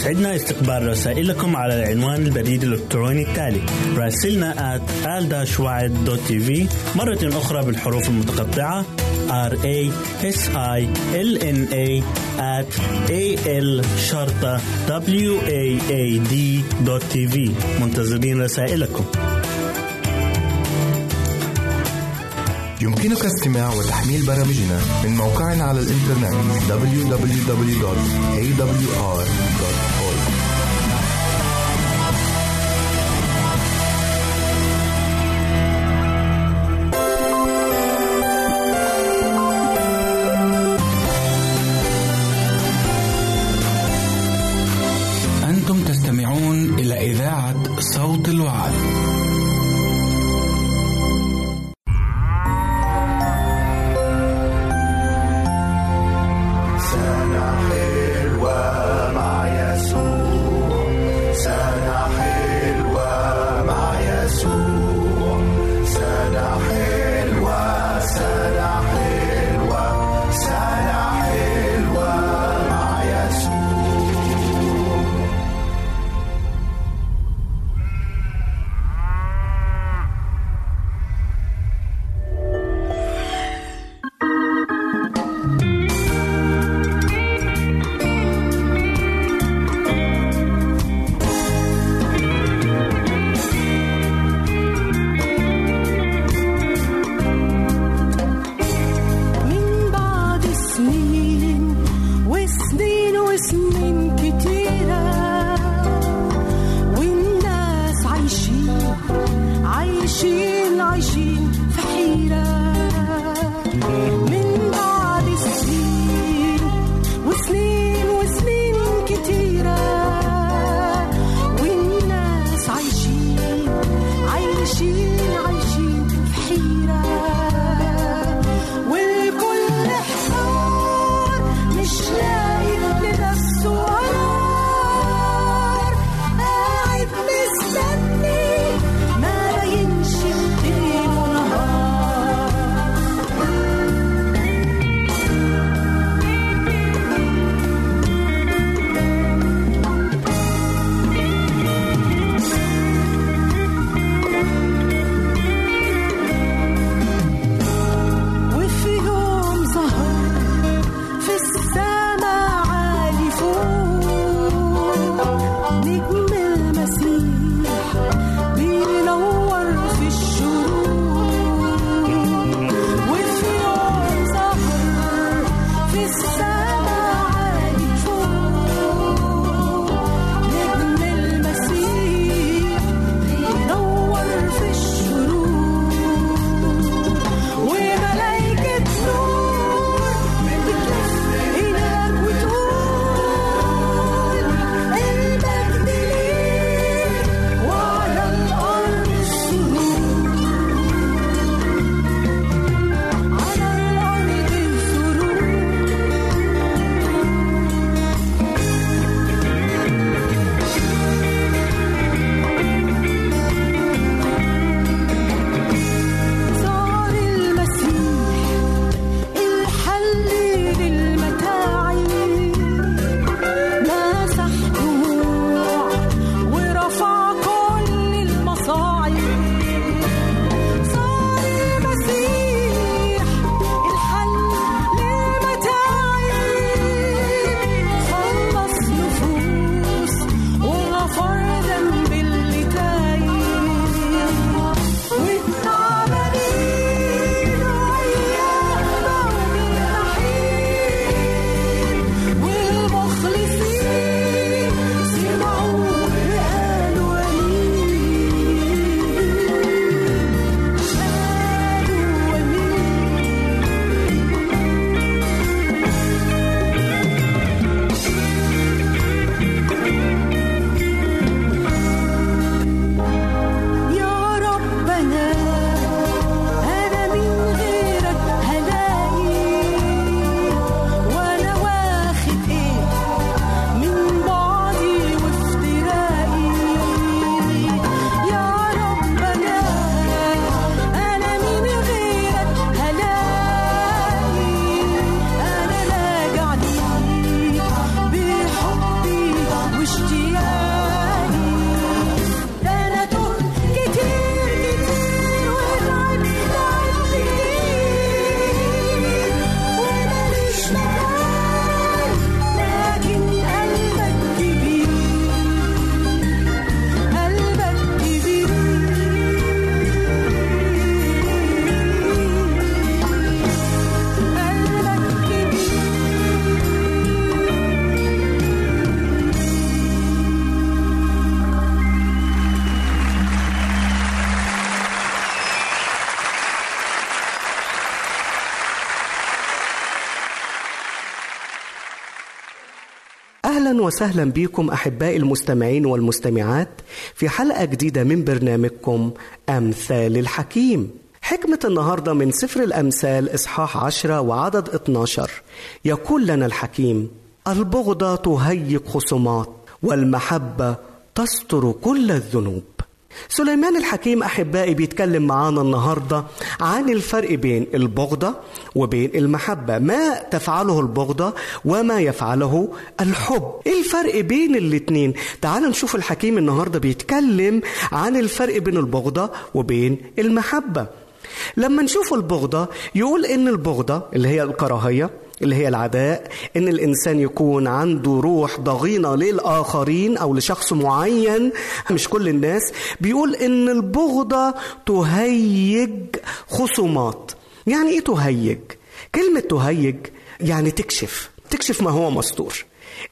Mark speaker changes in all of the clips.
Speaker 1: يسعدنا استقبال رسائلكم على العنوان البريد الإلكتروني التالي. راسلنا at al مرة أخرى بالحروف المتقطعة. R A S I L N A at A L شرطة W A A D في منتظرين رسائلكم.
Speaker 2: يمكنك استماع وتحميل برامجنا من موقعنا على الإنترنت www.awr.org
Speaker 3: الوعد.
Speaker 4: وسهلا بكم أحبائي المستمعين والمستمعات في حلقة جديدة من برنامجكم أمثال الحكيم. حكمة النهاردة من سفر الأمثال إصحاح عشرة وعدد 12 يقول لنا الحكيم البغضة تهيج خصومات والمحبة تستر كل الذنوب. سليمان الحكيم أحبائي بيتكلم معانا النهاردة عن الفرق بين البغضة وبين المحبة. ما تفعله البغضة وما يفعله الحب. إيه الفرق بين الاتنين؟ تعال نشوف الحكيم النهاردة بيتكلم عن الفرق بين البغضة وبين المحبة. لما نشوف البغضة يقول إن البغضة اللي هي الكراهية اللي هي العداء إن الإنسان يكون عنده روح ضغينة للآخرين أو لشخص معين مش كل الناس بيقول إن البغضه تهيج خصومات. يعني إيه تهيج؟ كلمة تهيج يعني تكشف تكشف ما هو مستور.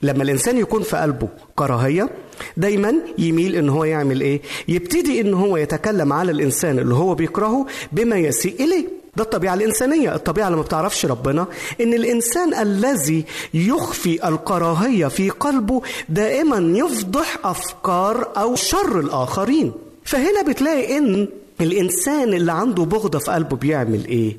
Speaker 4: لما الإنسان يكون في قلبه كراهية دايما يميل إن هو يعمل إيه؟ يبتدي إن هو يتكلم على الإنسان اللي هو بيكرهه بما يسيء إليه. ده الطبيعة الإنسانية. الطبيعة اللي ما بتعرفش ربنا إن الإنسان الذي يخفي الكراهية في قلبه دائما يفضح أفكار أو شر الآخرين. فهنا بتلاقي إن الإنسان اللي عنده بغضة في قلبه بيعمل إيه؟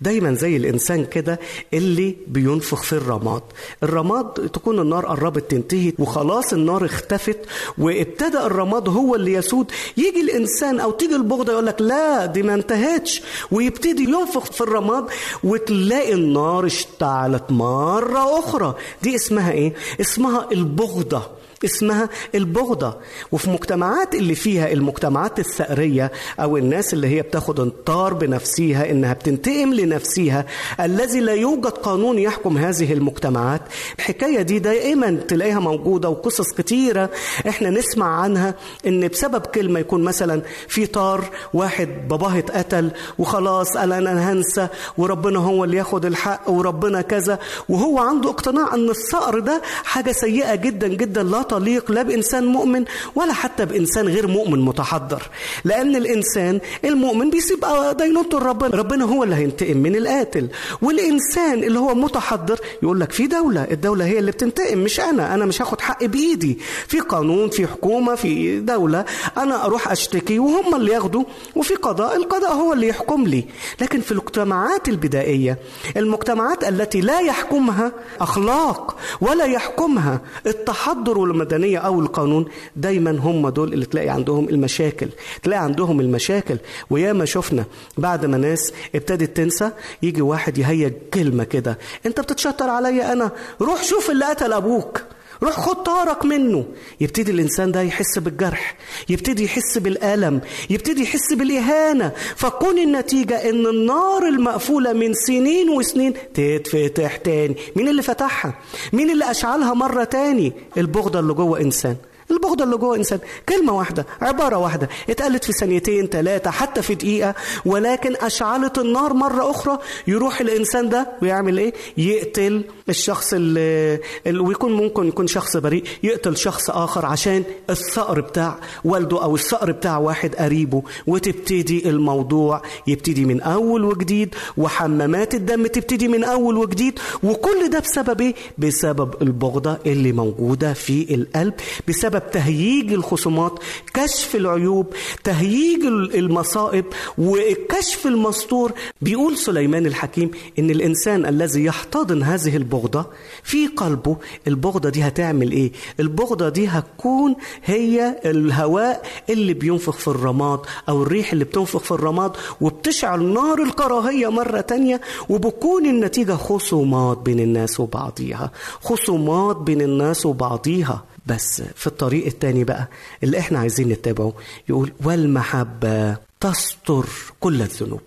Speaker 4: دايما زي الإنسان كده اللي بينفخ في الرماد. الرماد تكون النار قربت تنتهي وخلاص النار اختفت وابتدأ الرماد هو اللي يسود. يجي الإنسان أو تيجي البغضة يقول لك لا دي ما انتهتش. ويبتدي ينفخ في الرماد وتلاقي النار اشتعلت مرة أخرى. دي اسمها إيه؟ اسمها البغضة. اسمها البغضة. وفي مجتمعات اللي فيها المجتمعات الثأرية أو الناس اللي هي بتاخد انطار بنفسها إنها بتنتقم لنفسها الذي لا يوجد قانون يحكم هذه المجتمعات. الحكاية دي دائما تلاقيها موجودة وقصص كتيرة إحنا نسمع عنها إن بسبب كلمة يكون مثلا في طار واحد باباه اتقتل وخلاص قال أنا هنسى وربنا هو اللي ياخد الحق وربنا كذا. وهو عنده اقتناع أن الثأر ده حاجة سيئة جدا جدا لا تليق لا بإنسان مؤمن ولا حتى بإنسان غير مؤمن متحضر. لأن الإنسان المؤمن بيسيب دينونته لربنا. ربنا هو اللي هينتقم من القاتل. والإنسان اللي هو متحضر يقول لك في دولة الدولة هي اللي بتنتقم مش أنا. أنا مش هاخد حقي بإيدي. في قانون في حكومة في دولة. أنا أروح أشتكي وهم اللي ياخدوا وفي قضاء القضاء هو اللي يحكم لي. لكن في المجتمعات البدائية المجتمعات التي لا يحكمها أخلاق ولا يحكمها التحضر والمدنية أو القانون دايما هم دول اللي تلاقي عندهم المشاكل. تلاقي عندهم المشاكل. وياما شفنا بعد ما ناس ابتدت تنسى يجي واحد يهيج كلمة كده. أنت بتتشطر عليا أنا. روح شوف اللي قتل أبوك. روح خد طارك منه. يبتدي الإنسان ده يحس بالجرح يبتدي يحس بالألم يبتدي يحس بالإهانة. فكون النتيجة إن النار المقفولة من سنين وسنين تتفتح تاني. مين اللي فتحها؟ مين اللي أشعلها مرة تاني؟ البغضة اللي جوه إنسان. البغضة اللي جوه إنسان. كلمة واحدة عبارة واحدة اتقالت في ثانيتين ثلاثة حتى في دقيقة ولكن أشعلت النار مرة أخرى. يروح الإنسان ده ويعمل إيه؟ يقتل الشخص اللي, ويكون ممكن يكون شخص بريء يقتل شخص آخر عشان الثأر بتاع والده أو الثأر بتاع واحد قريبه. وتبتدي الموضوع يبتدي من أول وجديد وحمامات الدم تبتدي من أول وجديد. وكل ده بسبب إيه؟ بسبب البغضة اللي موجودة في القلب بسبب تهييج الخصومات كشف العيوب تهييج المصائب وكشف المستور. بيقول سليمان الحكيم إن الإنسان الذي يحتضن هذه البغضة في قلبه البغضة دي هتعمل إيه؟ البغضة دي هتكون هي الهواء اللي بينفخ في الرماد أو الريح اللي بتنفخ في الرماد وبتشعل نار الكراهية مرة تانية وبكون النتيجة خصومات بين الناس وبعضيها خصومات بين الناس وبعضيها. بس في الطريق التاني بقى اللي إحنا عايزين نتبعه يقول والمحبة تستر كل الذنوب.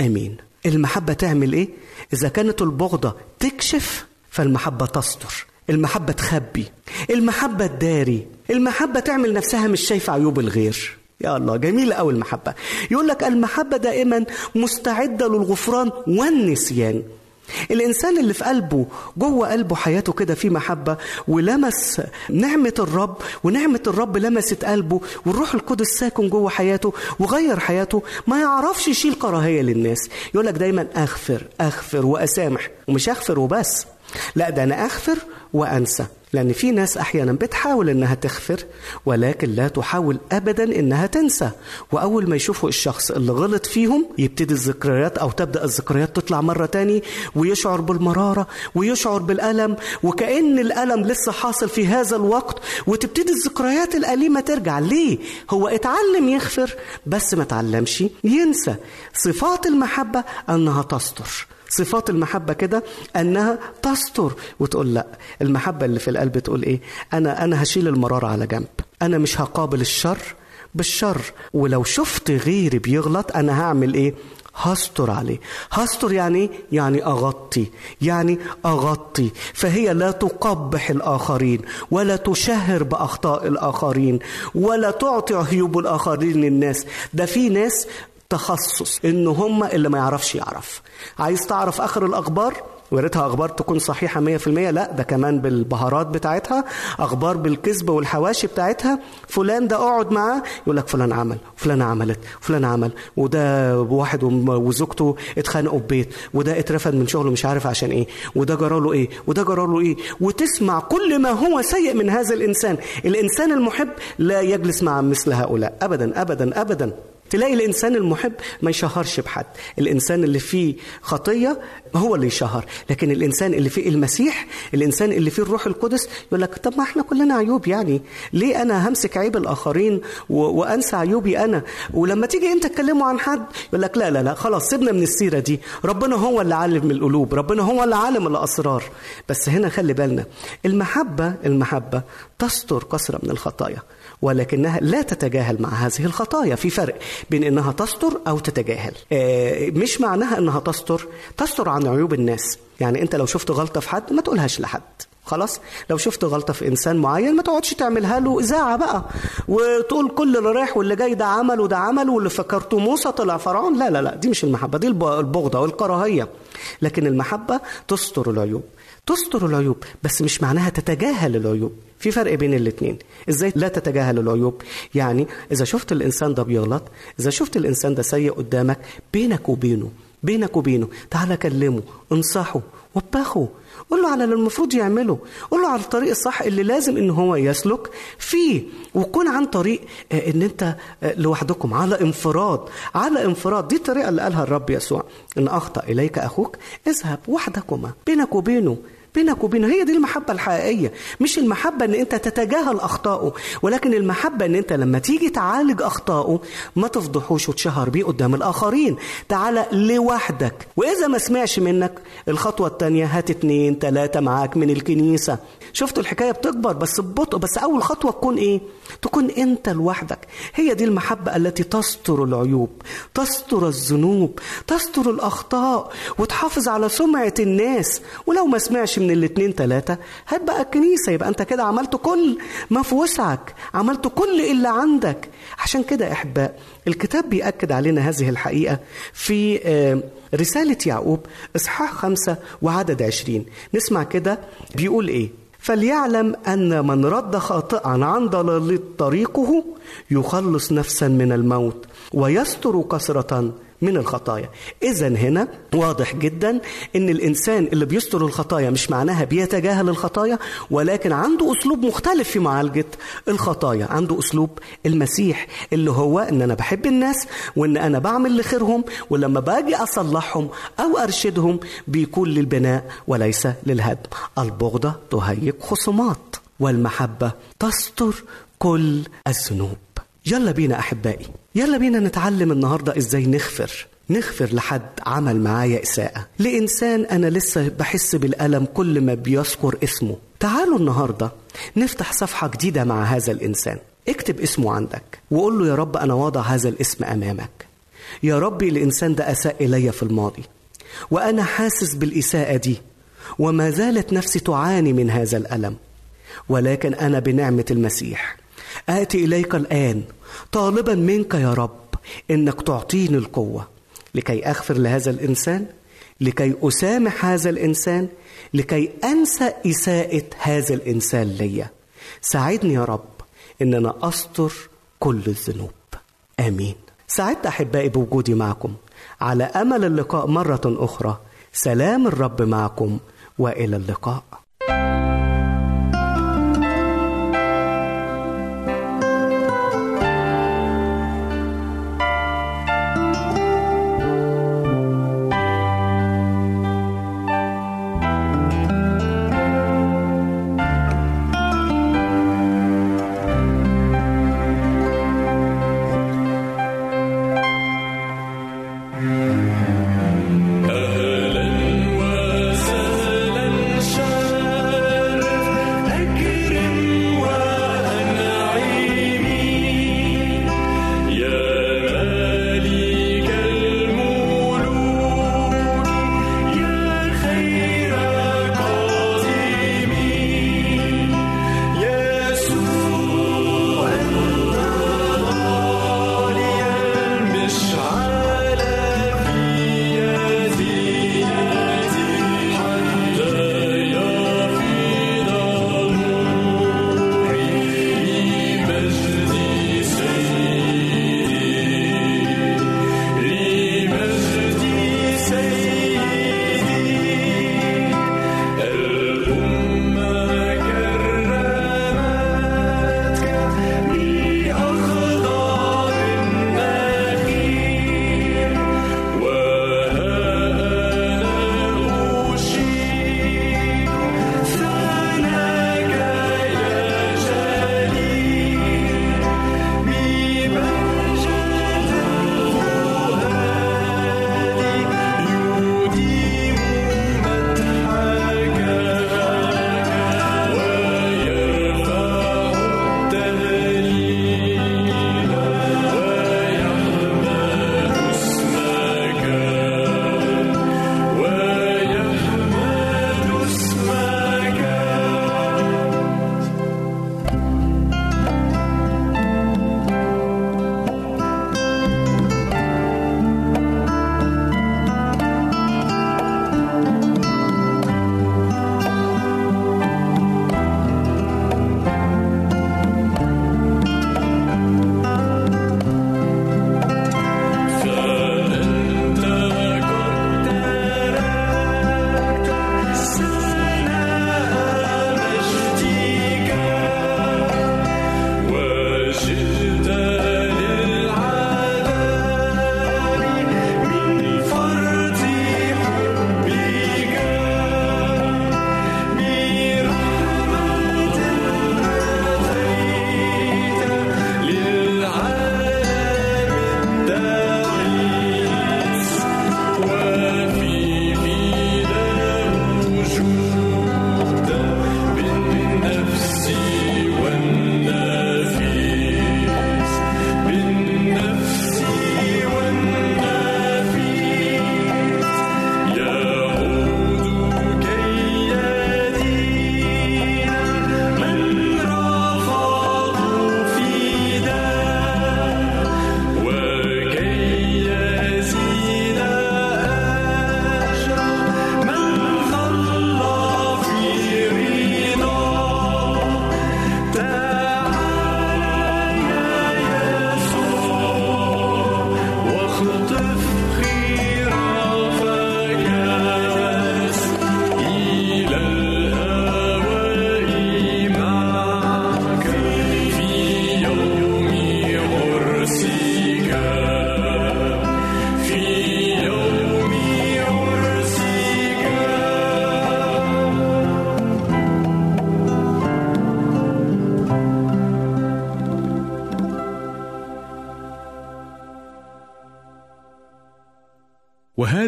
Speaker 4: آمين. المحبة تعمل إيه؟ إذا كانت البغضة تكشف فالمحبة تستر المحبة تخبي المحبة تداري المحبة تعمل نفسها مش شايفة عيوب الغير. يا الله جميلة أوي المحبة. يقول لك المحبة دائما مستعدة للغفران والنسيان. الإنسان اللي في قلبه جوه قلبه حياته كده في محبة ولمس نعمة الرب ونعمة الرب لمست قلبه والروح القدس ساكن جوه حياته وغير حياته ما يعرفش يشيل كراهية للناس. يقول لك دايما أغفر أغفر وأسامح ومش أغفر وبس لا ده أنا أغفر وأنسى. لأن في ناس أحيانا بتحاول إنها تغفر ولكن لا تحاول ابدا إنها تنسى. وأول ما يشوفوا الشخص اللي غلط فيهم يبتدي الذكريات أو تبدأ الذكريات تطلع مرة تاني ويشعر بالمرارة ويشعر بالألم وكأن الألم لسه حاصل في هذا الوقت وتبتدي الذكريات الأليمة ترجع. ليه؟ هو اتعلم يغفر بس ما اتعلمش ينسى. صفات المحبة أنها تستر. صفات المحبة كده أنها تستر وتقول لأ. المحبة اللي في القلب تقول إيه؟ أنا أنا هشيل المرارة على جنب. أنا مش هقابل الشر بالشر. ولو شفت غيري بيغلط أنا هعمل إيه؟ هستر عليه. هستر يعني؟ يعني أغطي يعني أغطي. فهي لا تقبح الآخرين ولا تشهر بأخطاء الآخرين ولا تعطي عيوب الآخرين للناس. ده في ناس تخصص ان هم اللي ما يعرفش يعرف. عايز تعرف آخر الأخبار؟ ويا ريتها أخبار تكون صحيحة 100% لا ده كمان بالبهارات بتاعتها أخبار بالكذب والحواشي بتاعتها. فلان ده أقعد معاه يقول لك فلان عمل فلان عملت فلان عمل. وده واحد وزوجته اتخانقوا في بيت وده اترفد من شغله مش عارف عشان إيه وده جرى له إيه وده جرى له إيه. وتسمع كل ما هو سيء من هذا الإنسان. الإنسان المحب لا يجلس مع مثل هؤلاء. ابدا ابدا ابدا. تلاقي الإنسان المحب ما يشهرش بحد. الإنسان اللي فيه خطية هو اللي يشهر. لكن الإنسان اللي فيه المسيح الإنسان اللي فيه الروح القدس يقول لك طب ما إحنا كلنا عيوب يعني. ليه أنا همسك عيب الآخرين و... وأنسى عيوبي أنا؟ ولما تيجي أنت تكلمه عن حد يقول لك لا لا لا خلاص سيبنا من السيرة دي. ربنا هو اللي عالم القلوب. ربنا هو اللي عالم الأسرار. بس هنا خلي بالنا المحبة المحبة تستر كثره من الخطايا. ولكنها لا تتجاهل مع هذه الخطايا. في فرق بين إنها تستر أو تتجاهل. آه، مش معناها إنها تستر. تستر عن عيوب الناس. يعني أنت لو شفت غلطة في حد ما تقولهاش لحد. خلاص؟ لو شفت غلطة في إنسان معين ما تقعدش تعملها له إذاعة بقى. وتقول كل اللي رايح واللي جاي ده عمل وده عمل واللي فكرته موسى طلع فرعون. لا لا لا دي مش المحبة. دي الب- البغضة والكراهية. لكن المحبة تستر العيوب. تستر العيوب بس مش معناها تتجاهل العيوب. في فرق بين الاثنين إزاي لا تتجاهل العيوب؟ يعني إذا شفت الإنسان ده بيغلط إذا شفت الإنسان ده سيء قدامك بينك وبينه بينك وبينه تعالى كلمه انصحه وبخه. قول له على اللي المفروض يعمله. قول له على الطريق الصح اللي لازم إن هو يسلك. فيه وكون عن طريق آه، إن أنت آه، لوحدكم. على انفراد. على انفراد. دي الطريقة اللي قالها الرب يسوع. إن أخطأ إليك أخوك اذهب وحدكما بينك وبينه. بينك وبينه. هي دي المحبة الحقيقية. مش المحبة إن أنت تتجاهل أخطائه ولكن المحبة إن أنت لما تيجي تعالج أخطائه ما تفضحوش وتشهر بيه قدام الآخرين. تعالى لوحدك. وإذا ما سمعش منك الخطوة التانية هات اتنين تلاتة معاك من الكنيسة. شفتوا الحكاية بتكبر بس ببطء بس أول خطوة تكون إيه؟ تكون أنت لوحدك. هي دي المحبة التي تستر العيوب تستر الذنوب تستر الأخطاء وتحافظ على سمعة الناس. ولو ما سمعش من الاتنين تلاتة هات بقى الكنيسة يبقى أنت كده عملت كل ما في وسعك عملت كل اللي عندك. عشان كده يا أحباء الكتاب بيأكد علينا هذه الحقيقة في آه، رسالة يعقوب إصحاح خمسة وعدد عشرين. نسمع كده بيقول إيه؟ فليعلم أن من رد خاطئا عن ضلال طريقه يخلص نفسا من الموت ويستر كثرة من الخطايا. إذا هنا واضح جدا أن الإنسان اللي بيستر الخطايا مش معناها بيتجاهل الخطايا ولكن عنده أسلوب مختلف في معالجة الخطايا. عنده أسلوب المسيح اللي هو أن أنا بحب الناس وأن أنا بعمل لخيرهم ولما باجي أصلحهم أو أرشدهم بيكون للبناء وليس للهدم. البغضة تهيج خصومات والمحبة تستر كل الذنوب. يلا بينا أحبائي. يلا بينا نتعلم النهارده إزاي نغفر نغفر لحد عمل معايا إساءة. لإنسان أنا لسه بحس بالألم كل ما بيذكر اسمه. تعالوا النهارده نفتح صفحة جديدة مع هذا الإنسان. اكتب اسمه عندك وقول له يا رب أنا واضع هذا الاسم أمامك. يا ربي الإنسان ده أساء الي في الماضي. وأنا حاسس بالإساءة دي. وما زالت نفسي تعاني من هذا الألم. ولكن أنا بنعمة المسيح. آتي إليك الآن طالبا منك يا رب إنك تعطيني القوة لكي أغفر لهذا الإنسان لكي أسامح هذا الإنسان لكي أنسى إساءة هذا الإنسان ليا. ساعدني يا رب ان أنا أستر كل الذنوب. آمين. سعدت أحبائي بوجودي معكم. على أمل اللقاء مرة أخرى. سلام الرب معكم وإلى اللقاء.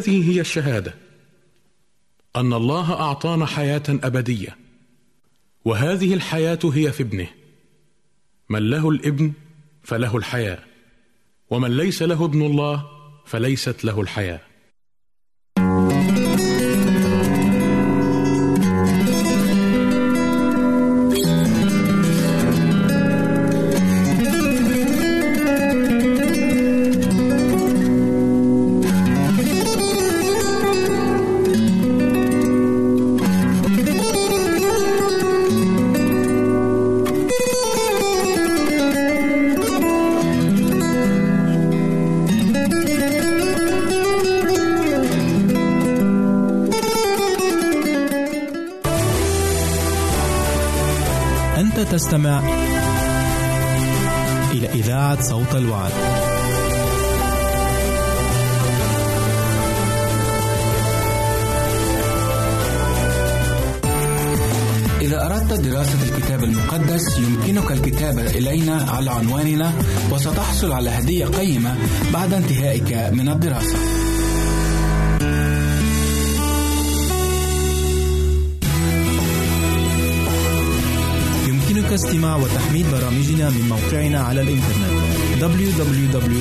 Speaker 5: هذه هي الشهادة. أن الله أعطانا حياة أبدية. وهذه الحياة هي في ابنه. من له الابن فله الحياة. ومن ليس له ابن الله فليست له
Speaker 6: الحياة. تحصل على هدية قيمة بعد انتهائك من الدراسة.
Speaker 3: يمكنك استماع وتحميل برامجنا من موقعنا على الإنترنت www.awr.org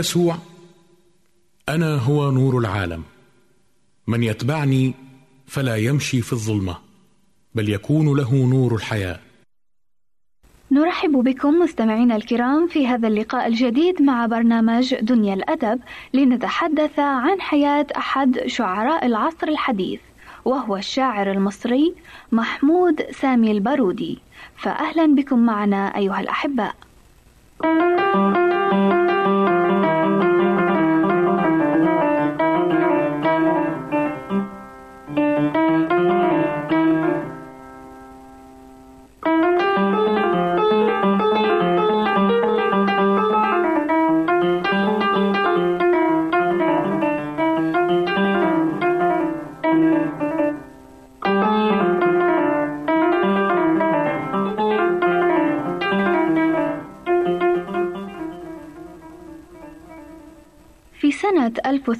Speaker 7: يسوع
Speaker 5: أنا هو نور العالم. من يتبعني فلا يمشي في الظلمة بل يكون له نور الحياة.
Speaker 8: نرحب بكم مستمعينا الكرام في هذا اللقاء الجديد مع برنامج دنيا الأدب لنتحدث عن حياة أحد شعراء العصر الحديث وهو الشاعر المصري محمود سامي البارودي. فأهلا بكم معنا أيها الأحباء.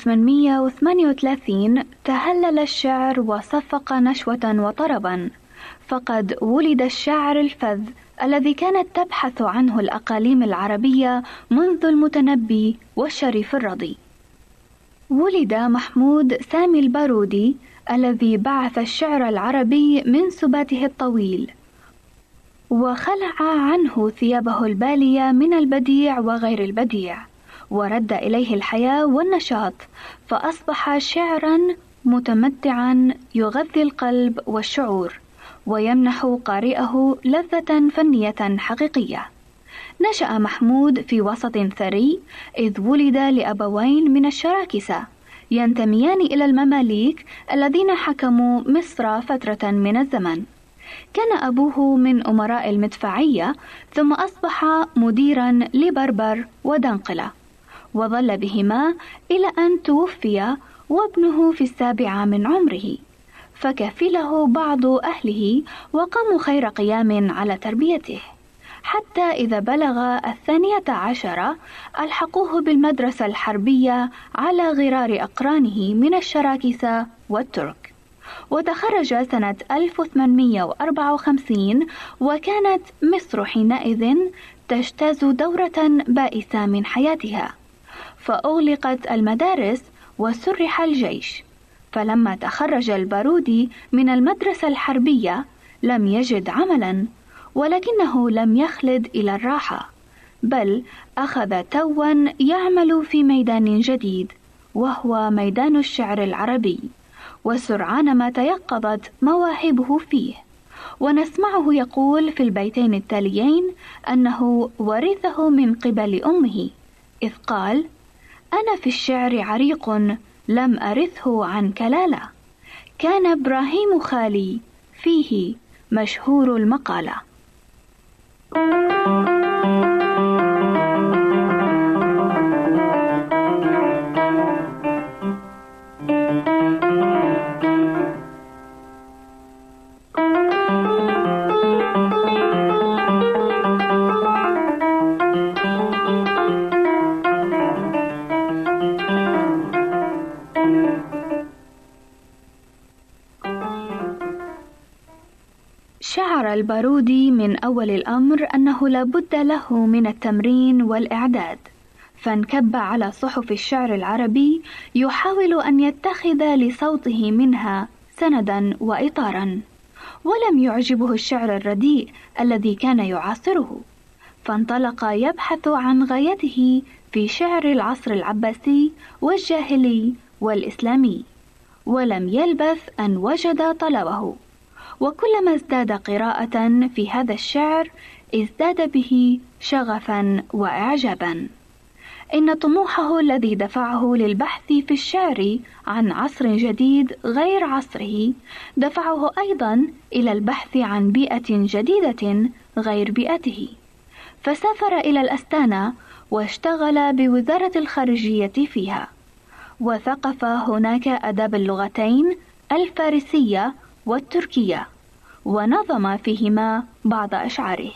Speaker 8: 1838 تهلل الشعر وصفق نشوة وطربا. فقد ولد الشاعر الفذ الذي كانت تبحث عنه الأقاليم العربية منذ المتنبي والشريف الرضي. ولد محمود سامي البارودي الذي بعث الشعر العربي من سباته الطويل. وخلع عنه ثيابه البالية من البديع وغير البديع. ورد إليه الحياة والنشاط فأصبح شعرا متمتعا يغذي القلب والشعور ويمنح قارئه لذة فنية حقيقية. نشأ محمود في وسط ثري إذ ولد لأبوين من الشراكسة ينتميان إلى المماليك الذين حكموا مصر فترة من الزمن. كان أبوه من أمراء المدفعية ثم أصبح مديرا لبربر ودنقلة. وظل بهما إلى أن توفي وابنه في السابعة من عمره. فكفله بعض أهله وقاموا خير قيام على تربيته. حتى إذا بلغ الثانية عشرة ألحقوه بالمدرسة الحربية على غرار أقرانه من الشراكسة والترك. وتخرج سنة 1854 وكانت مصر حينئذ تجتاز دورة بائسة من حياتها. فأغلقت المدارس وسرح الجيش. فلما تخرج البارودي من المدرسة الحربية لم يجد عملا ولكنه لم يخلد إلى الراحة. بل أخذ توا يعمل في ميدان جديد وهو ميدان الشعر العربي. وسرعان ما تيقظت مواهبه فيه. ونسمعه يقول في البيتين التاليين أنه ورثه من قبل أمه إذ قال أنا في الشعر عريق لم أرثه عن كلالة. كان إبراهيم خالي فيه مشهور المقالة. من أول الأمر أنه لا بد له من التمرين والإعداد. فانكب على صحف الشعر العربي يحاول أن يتخذ لصوته منها سندا وإطارا. ولم يعجبه الشعر الرديء الذي كان يعاصره. فانطلق يبحث عن غايته في شعر العصر العباسي والجاهلي والإسلامي. ولم يلبث أن وجد طلبه. وكلما ازداد قراءة في هذا الشعر ازداد به شغفا وإعجابا. إن طموحه الذي دفعه للبحث في الشعر عن عصر جديد غير عصره دفعه أيضا إلى البحث عن بيئة جديدة غير بيئته. فسافر إلى الأستانة واشتغل بوزارة الخارجية فيها وثقف هناك أداب اللغتين الفارسية والتركية ونظم فيهما بعض أشعاره.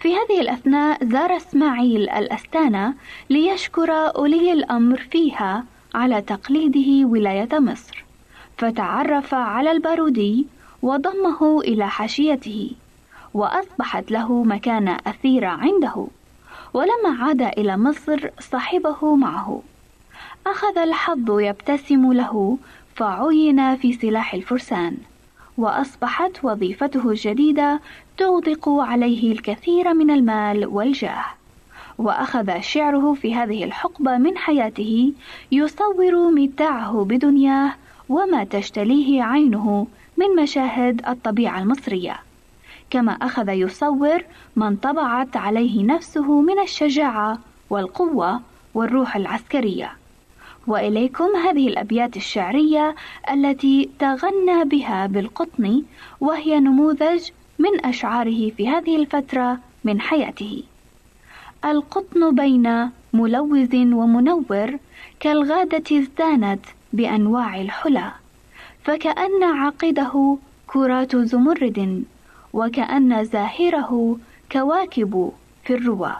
Speaker 8: في هذه الأثناء زار إسماعيل الأستانة ليشكر أولي الأمر فيها على تقليده ولاية مصر فتعرف على البارودي وضمه إلى حاشيته وأصبحت له مكانة أثيرة عنده ولما عاد إلى مصر صاحبه معه. أخذ الحظ يبتسم له فعين في سلاح الفرسان. وأصبحت وظيفته الجديدة تغدق عليه الكثير من المال والجاه. وأخذ شعره في هذه الحقبة من حياته يصور متاعه بدنياه وما تجتليه عينه من مشاهد الطبيعة المصرية. كما أخذ يصور ما انطبعت عليه نفسه من الشجاعة والقوة والروح العسكرية. وإليكم هذه الأبيات الشعرية التي تغنى بها بالقطن وهي نموذج من أشعاره في هذه الفترة من حياته. القطن بين ملوذ ومنور كالغادة ازدانت بأنواع الحلى، فكأن عقده كرات زمرد، وكأن زاهره كواكب في الروى.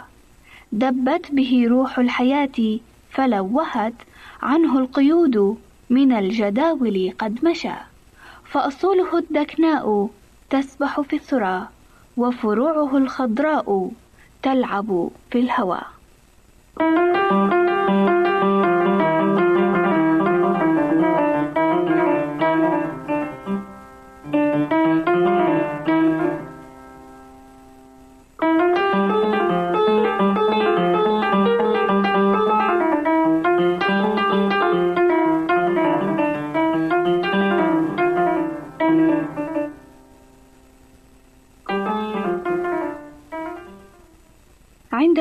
Speaker 8: دبت به روح الحياة فلوهت عنه القيود من الجداول قد مشى فأصوله الدكناء تسبح في الثرى وفروعه الخضراء تلعب في الهوى.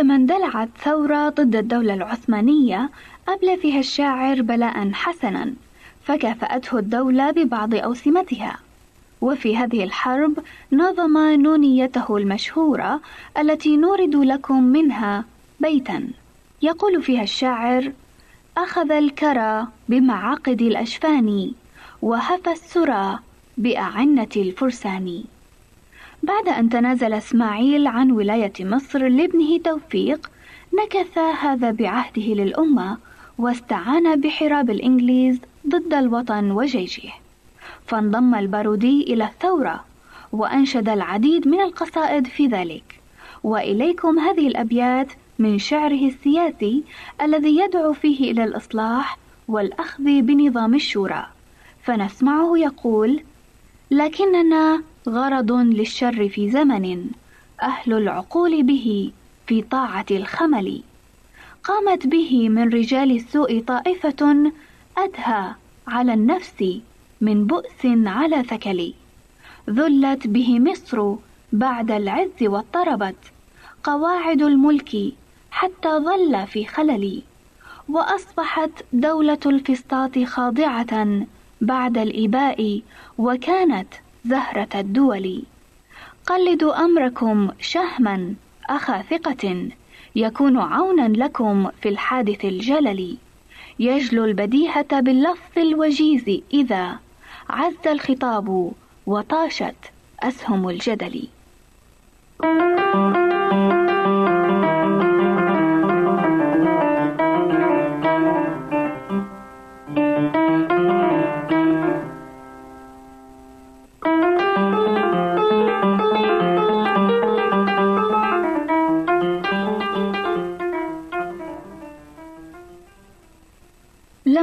Speaker 8: عندما اندلعت ثورة ضد الدولة العثمانية أبلى فيها الشاعر بلاء حسنا فكافأته الدولة ببعض أوسمتها. وفي هذه الحرب نظم نونيته المشهورة التي نورد لكم منها بيتا. يقول فيها الشاعر أخذ الكرى بمعاقد الأشفان وهفى السرى بأعنة الفرسان. بعد أن تنازل إسماعيل عن ولاية مصر لابنه توفيق نكث هذا بعهده للأمة واستعان بحراب الإنجليز ضد الوطن وجيشه. فانضم البارودي إلى الثورة وأنشد العديد من القصائد في ذلك. وإليكم هذه الأبيات من شعره السياسي الذي يدعو فيه إلى الإصلاح والأخذ بنظام الشورى. فنسمعه يقول لكننا غرض للشر في زمن أهل العقول به في طاعة الخمل. قامت به من رجال السوء طائفة أدهى على النفس من بؤس على ثكل. ذلت به مصر بعد العز واضطربت قواعد الملك حتى ظل في خلل. وأصبحت دولة الفسطاط خاضعة بعد الإباء وكانت زهرة الدول. قلدوا أمركم شهما أخا ثقة. يكون عونا لكم في الحادث الجلل. يجلو البديهة باللفظ الوجيز إذا عز الخطاب وطاشت أسهم الجدل.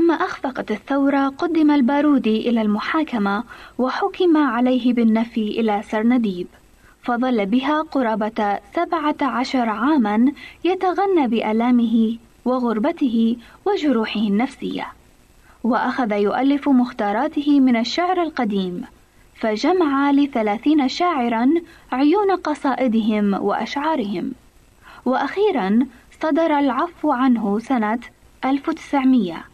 Speaker 8: لما أخفقت الثورة قدم البارودي إلى المحاكمة وحكم عليه بالنفي إلى سرنديب فظل بها قرابة سبعة عشر عاما يتغنى بآلامه وغربته وجروحه النفسية. وأخذ يؤلف مختاراته من الشعر القديم فجمع لثلاثين شاعرا عيون قصائدهم وأشعارهم. وأخيرا صدر العفو عنه سنة 1900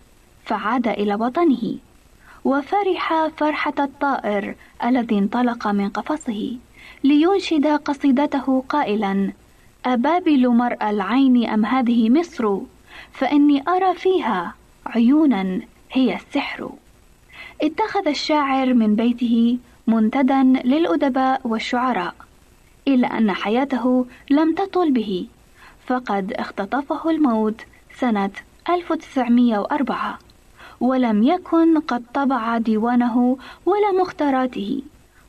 Speaker 8: فعاد إلى وطنه وفرح فرحة الطائر الذي انطلق من قفصه لينشد قصيدته قائلا أبابل مرأى العين أم هذه مصر؟ فإني أرى فيها عيونا هي السحر. اتخذ الشاعر من بيته منتدى للأدباء والشعراء إلا أن حياته لم تطل به فقد اختطفه الموت سنة 1904 ولم يكن قد طبع ديوانه ولا مختاراته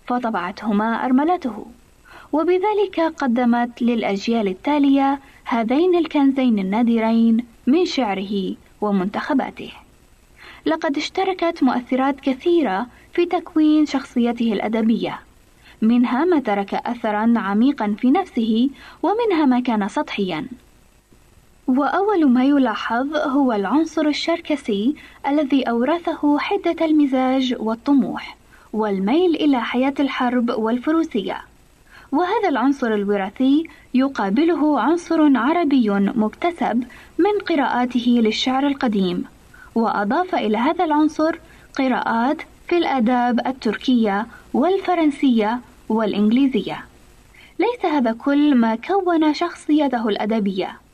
Speaker 8: فطبعتهما أرملته وبذلك قدمت للأجيال التالية هذين الكنزين النادرين من شعره ومنتخباته. لقد اشتركت مؤثرات كثيرة في تكوين شخصيته الأدبية، منها ما ترك أثرا عميقا في نفسه ومنها ما كان سطحيا. وأول ما يلاحظ هو العنصر الشركسي الذي أورثه حدة المزاج والطموح والميل إلى حياة الحرب والفروسية. وهذا العنصر الوراثي يقابله عنصر عربي مكتسب من قراءاته للشعر القديم. وأضاف إلى هذا العنصر قراءات في الآداب التركية والفرنسية والإنجليزية. ليس هذا كل ما كون شخصيته الأدبية.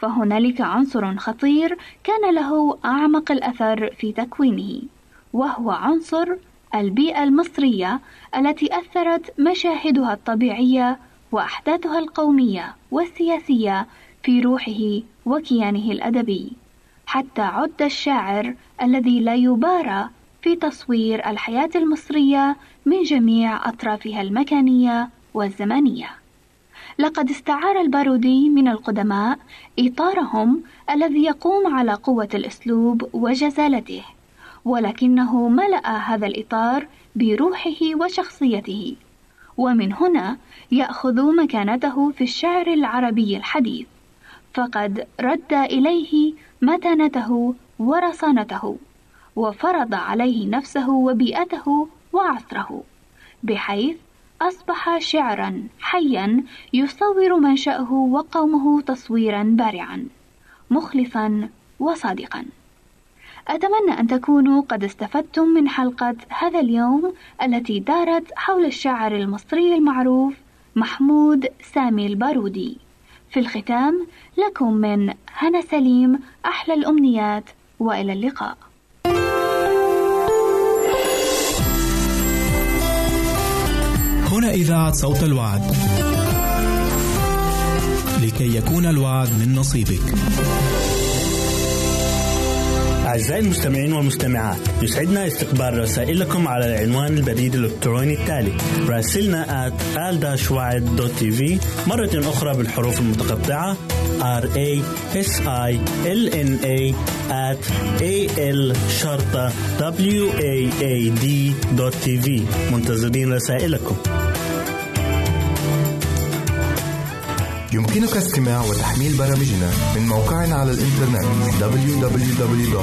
Speaker 8: فهنالك عنصر خطير كان له أعمق الأثر في تكوينه وهو عنصر البيئة المصرية التي أثرت مشاهدها الطبيعية وأحداثها القومية والسياسية في روحه وكيانه الأدبي. حتى عد الشاعر الذي لا يبارى في تصوير الحياة المصرية من جميع أطرافها المكانية والزمانية. لقد استعار البارودي من القدماء إطارهم الذي يقوم على قوة الأسلوب وجزالته، ولكنه ملأ هذا الإطار بروحه وشخصيته، ومن هنا يأخذ مكانته في الشعر العربي الحديث، فقد رد إليه متانته ورصانته، وفرض عليه نفسه وبيئته وعصره، بحيث أصبح شعرا حيا يصور منشأه وقومه تصويرا بارعا مخلصا وصادقا. أتمنى أن تكونوا قد استفدتم من حلقة هذا اليوم التي دارت حول الشاعر المصري المعروف محمود سامي البارودي. في الختام لكم من هنا سليم أحلى الأمنيات وإلى اللقاء.
Speaker 3: إذاعة صوت الوعد. لكي يكون الوعد من نصيبك.
Speaker 1: أعزائي المستمعين والمستمعات يسعدنا استقبال رسائلكم على العنوان البريد الإلكتروني التالي راسلنا at مرة أخرى بالحروف المتقطعة R A S I L N A at A L شرطة W A A D منتظرين رسائلكم
Speaker 2: يمكنك استماع وتحميل برامجنا من موقعنا على الإنترنت www.awr.org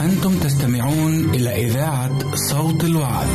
Speaker 6: أنتم تستمعون إلى إذاعة صوت الوعد.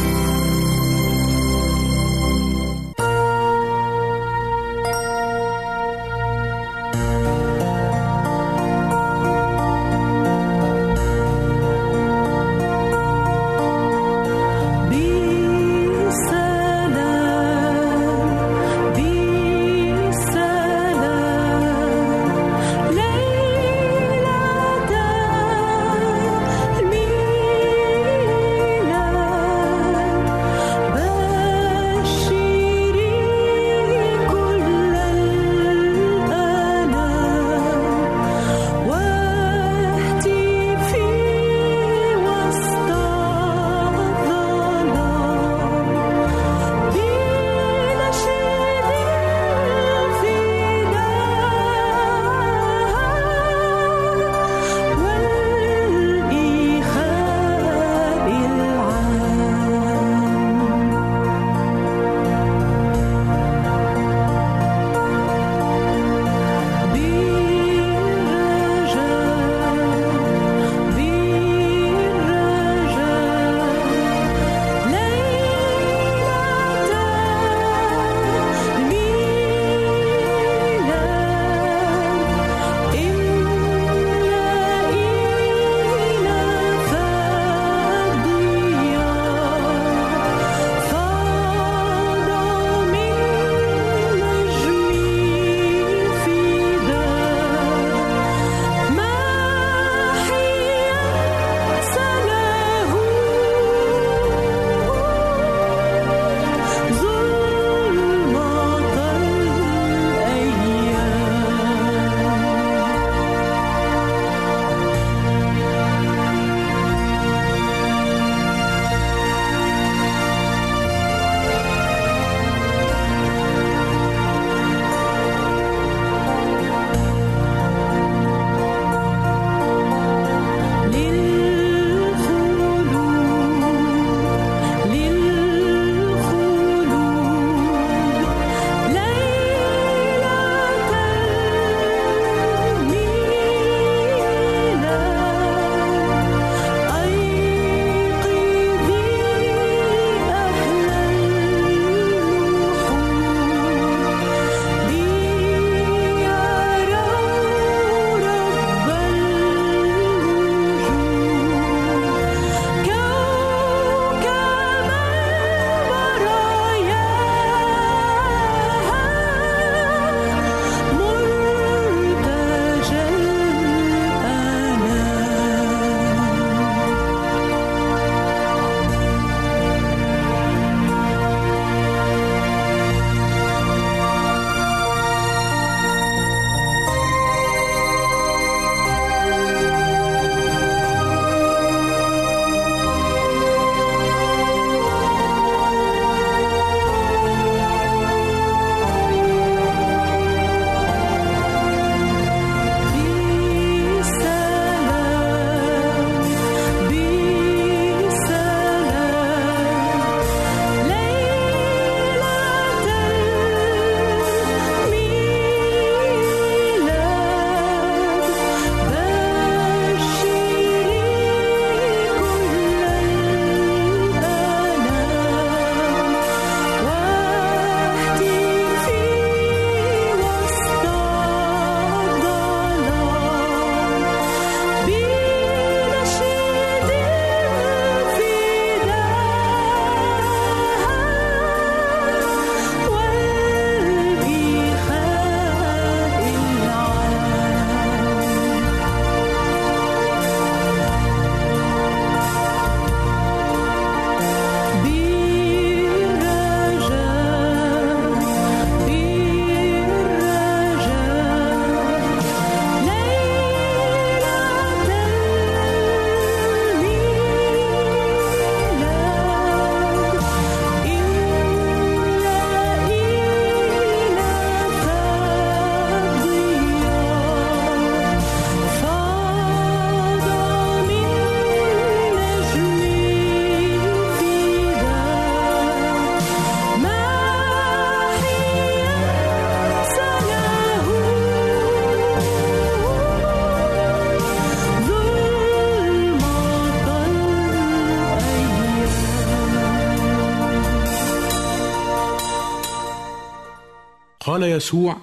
Speaker 5: قال يسوع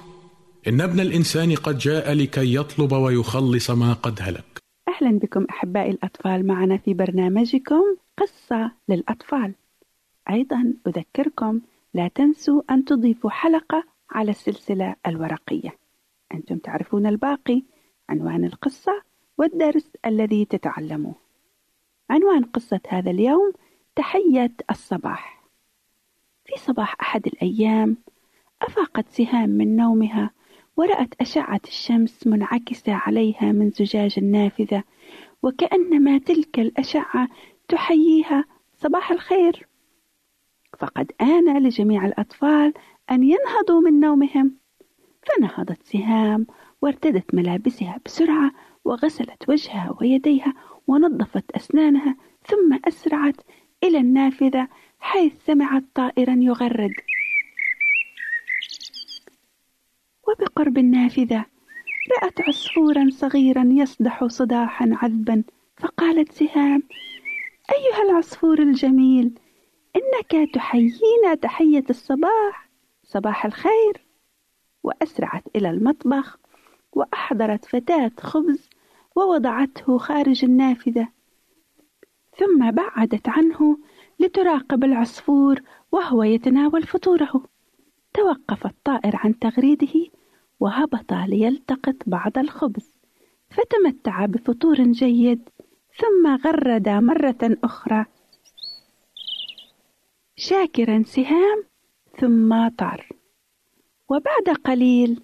Speaker 5: إن ابن الإنسان قد جاء لكي يطلب ويخلص ما قد هلك.
Speaker 9: أهلا بكم أحبائي الأطفال معنا في برنامجكم قصة للأطفال. أيضا أذكركم لا تنسوا أن تضيفوا حلقة على السلسلة الورقية. أنتم تعرفون الباقي عنوان القصة والدرس الذي تتعلموه. عنوان قصة هذا اليوم تحية الصباح. في صباح أحد الأيام أفاقت سهام من نومها ورأت أشعة الشمس منعكسة عليها من زجاج النافذة وكأنما تلك الأشعة تحييها صباح الخير. فقد آن لجميع الأطفال أن ينهضوا من نومهم. فنهضت سهام وارتدت ملابسها بسرعة وغسلت وجهها ويديها ونظفت أسنانها ثم أسرعت إلى النافذة حيث سمعت طائرا يغرد وبقرب النافذة رأت عصفورا صغيرا يصدح صداحا عذبا. فقالت سهام أيها العصفور الجميل إنك تحيينا تحية الصباح. صباح الخير. وأسرعت إلى المطبخ وأحضرت فتاة خبز ووضعته خارج النافذة. ثم بعدت عنه لتراقب العصفور وهو يتناول فطوره. توقف الطائر عن تغريده وهبط ليلتقط بعض الخبز. فتمتع بفطور جيد ثم غرد مرة أخرى. شاكرا سهام ثم طار. وبعد قليل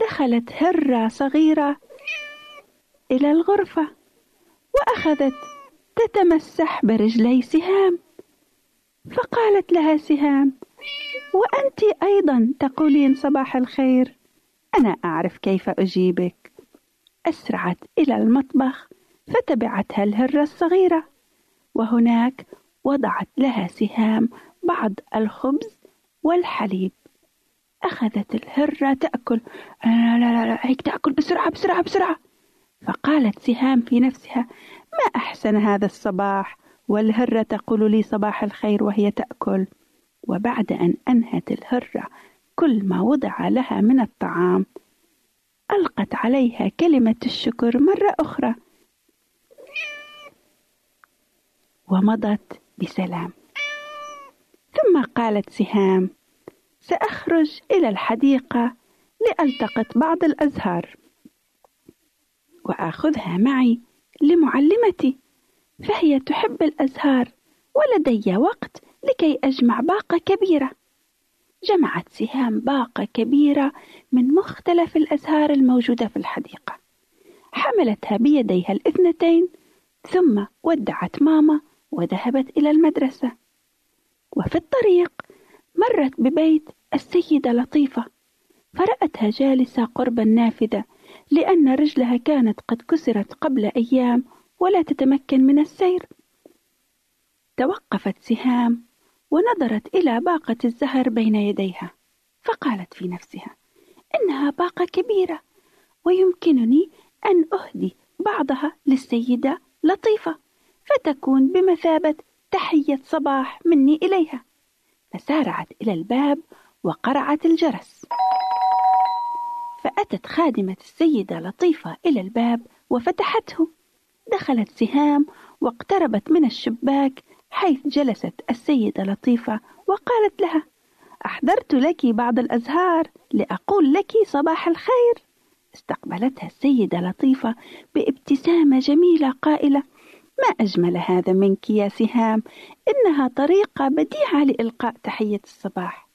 Speaker 9: دخلت هرة صغيرة إلى الغرفة وأخذت تتمسح برجلي سهام. فقالت لها سهام وأنت أيضا تقولين صباح الخير؟ أنا أعرف كيف أجيبك. أسرعت إلى المطبخ فتبعتها الهرة الصغيرة. وهناك وضعت لها سهام بعض الخبز والحليب. أخذت الهرة تأكل. لا لا لا, لا هيك تأكل بسرعة بسرعة بسرعة. فقالت سهام في نفسها ما أحسن هذا الصباح؟ والهرة تقول لي صباح الخير وهي تأكل. وبعد أن أنهت الهرة كل ما وضع لها من الطعام. ألقت عليها كلمة الشكر مرة أخرى. ومضت بسلام. ثم قالت سهام سأخرج إلى الحديقة لألتقط بعض الأزهار. وآخذها معي لمعلمتي فهي تحب الأزهار ولدي وقت لكي أجمع باقة كبيرة. جمعت سهام باقة كبيرة من مختلف الأزهار الموجودة في الحديقة. حملتها بيديها الاثنتين ثم ودعت ماما وذهبت إلى المدرسة. وفي الطريق مرت ببيت السيدة لطيفة. فرأتها جالسة قرب النافذة لأن رجلها كانت قد كسرت قبل أيام ولا تتمكن من السير. توقفت سهام ونظرت إلى باقة الزهر بين يديها فقالت في نفسها إنها باقة كبيرة ويمكنني أن أهدي بعضها للسيدة لطيفة فتكون بمثابة تحية صباح مني إليها. فسارعت إلى الباب وقرعت الجرس. فأتت خادمة السيدة لطيفة إلى الباب وفتحته. دخلت سهام واقتربت من الشباك حيث جلست السيدة لطيفة وقالت لها أحضرت لك بعض الأزهار لأقول لك صباح الخير. استقبلتها السيدة لطيفة بابتسامة جميلة قائلة ما أجمل هذا منك يا سهام إنها طريقة بديعة لإلقاء تحية الصباح.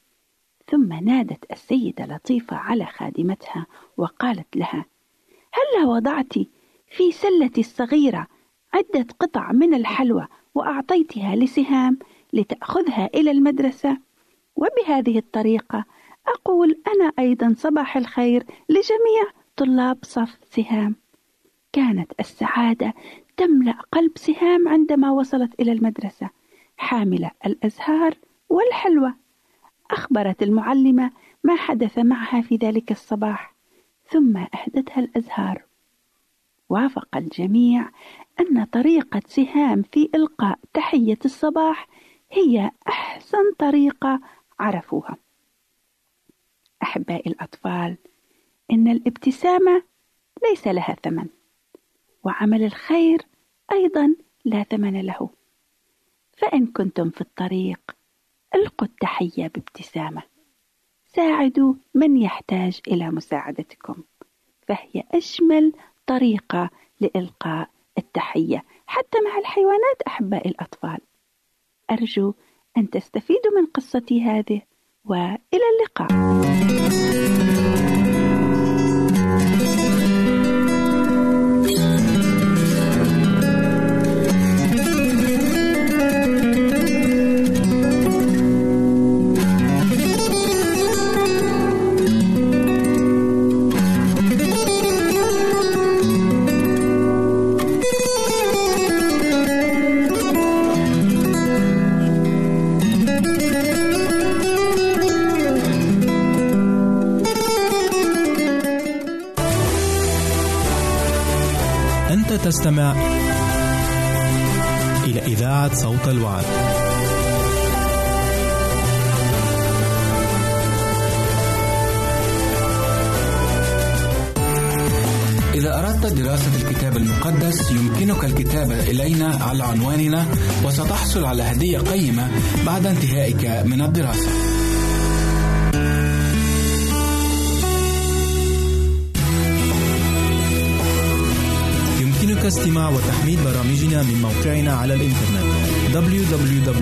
Speaker 9: ثم نادت السيدة لطيفة على خادمتها وقالت لها هلا وضعت في سلتي الصغيرة عدة قطع من الحلوى وأعطيتها لسهام لتأخذها إلى المدرسة. وبهذه الطريقة أقول أنا أيضا صباح الخير لجميع طلاب صف سهام. كانت السعادة تملأ قلب سهام عندما وصلت إلى المدرسة حاملة الأزهار والحلوى. أخبرت المعلمة ما حدث معها في ذلك الصباح ثم أهدتها الأزهار. وافق الجميع أن طريقة سهام في إلقاء تحية الصباح هي أحسن طريقة عرفوها. أحبائي الأطفال إن الابتسامة ليس لها ثمن وعمل الخير أيضا لا ثمن له. فإن كنتم في الطريق ألقوا التحية بابتسامة. ساعدوا من يحتاج إلى مساعدتكم فهي أجمل طريقة لإلقاء التحية. حتى مع الحيوانات أحبائي الأطفال. أرجو أن تستفيدوا من قصتي هذه وإلى اللقاء.
Speaker 6: وستحصل على هدية قيمة بعد انتهائك من الدراسة.
Speaker 3: يمكنك استماع وتحميل برامجنا من موقعنا على الإنترنت www.awr.org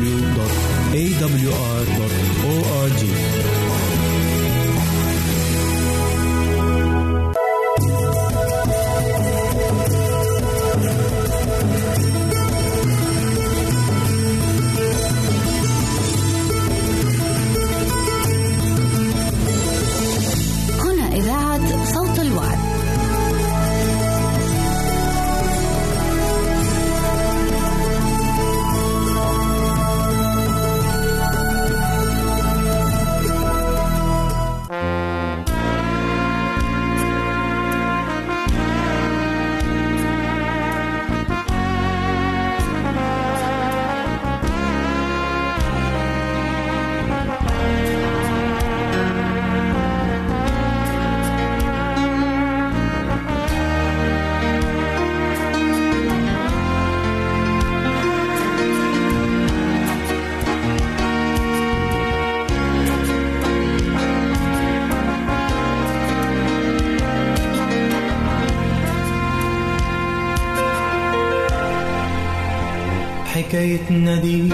Speaker 7: حكايتنا دي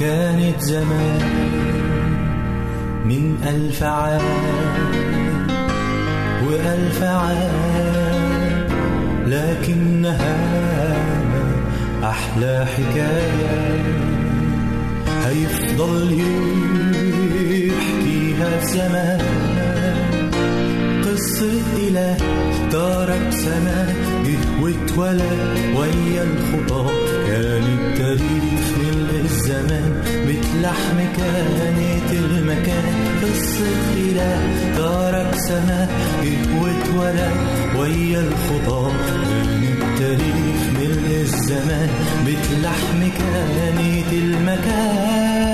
Speaker 7: كانت زمان من ألف عام وألف عام لكنها أحلى حكاية. هيفضل يحكيها زمان. قصة إله ترك سماء جه واتولد ويا الخطى كان التاريخ ملء الزمان بتلحم كانت المكان. قصة إله ترك سماء واتولد ويا الخطى كان التاريخ ملء الزمان بتلحم كانت المكان.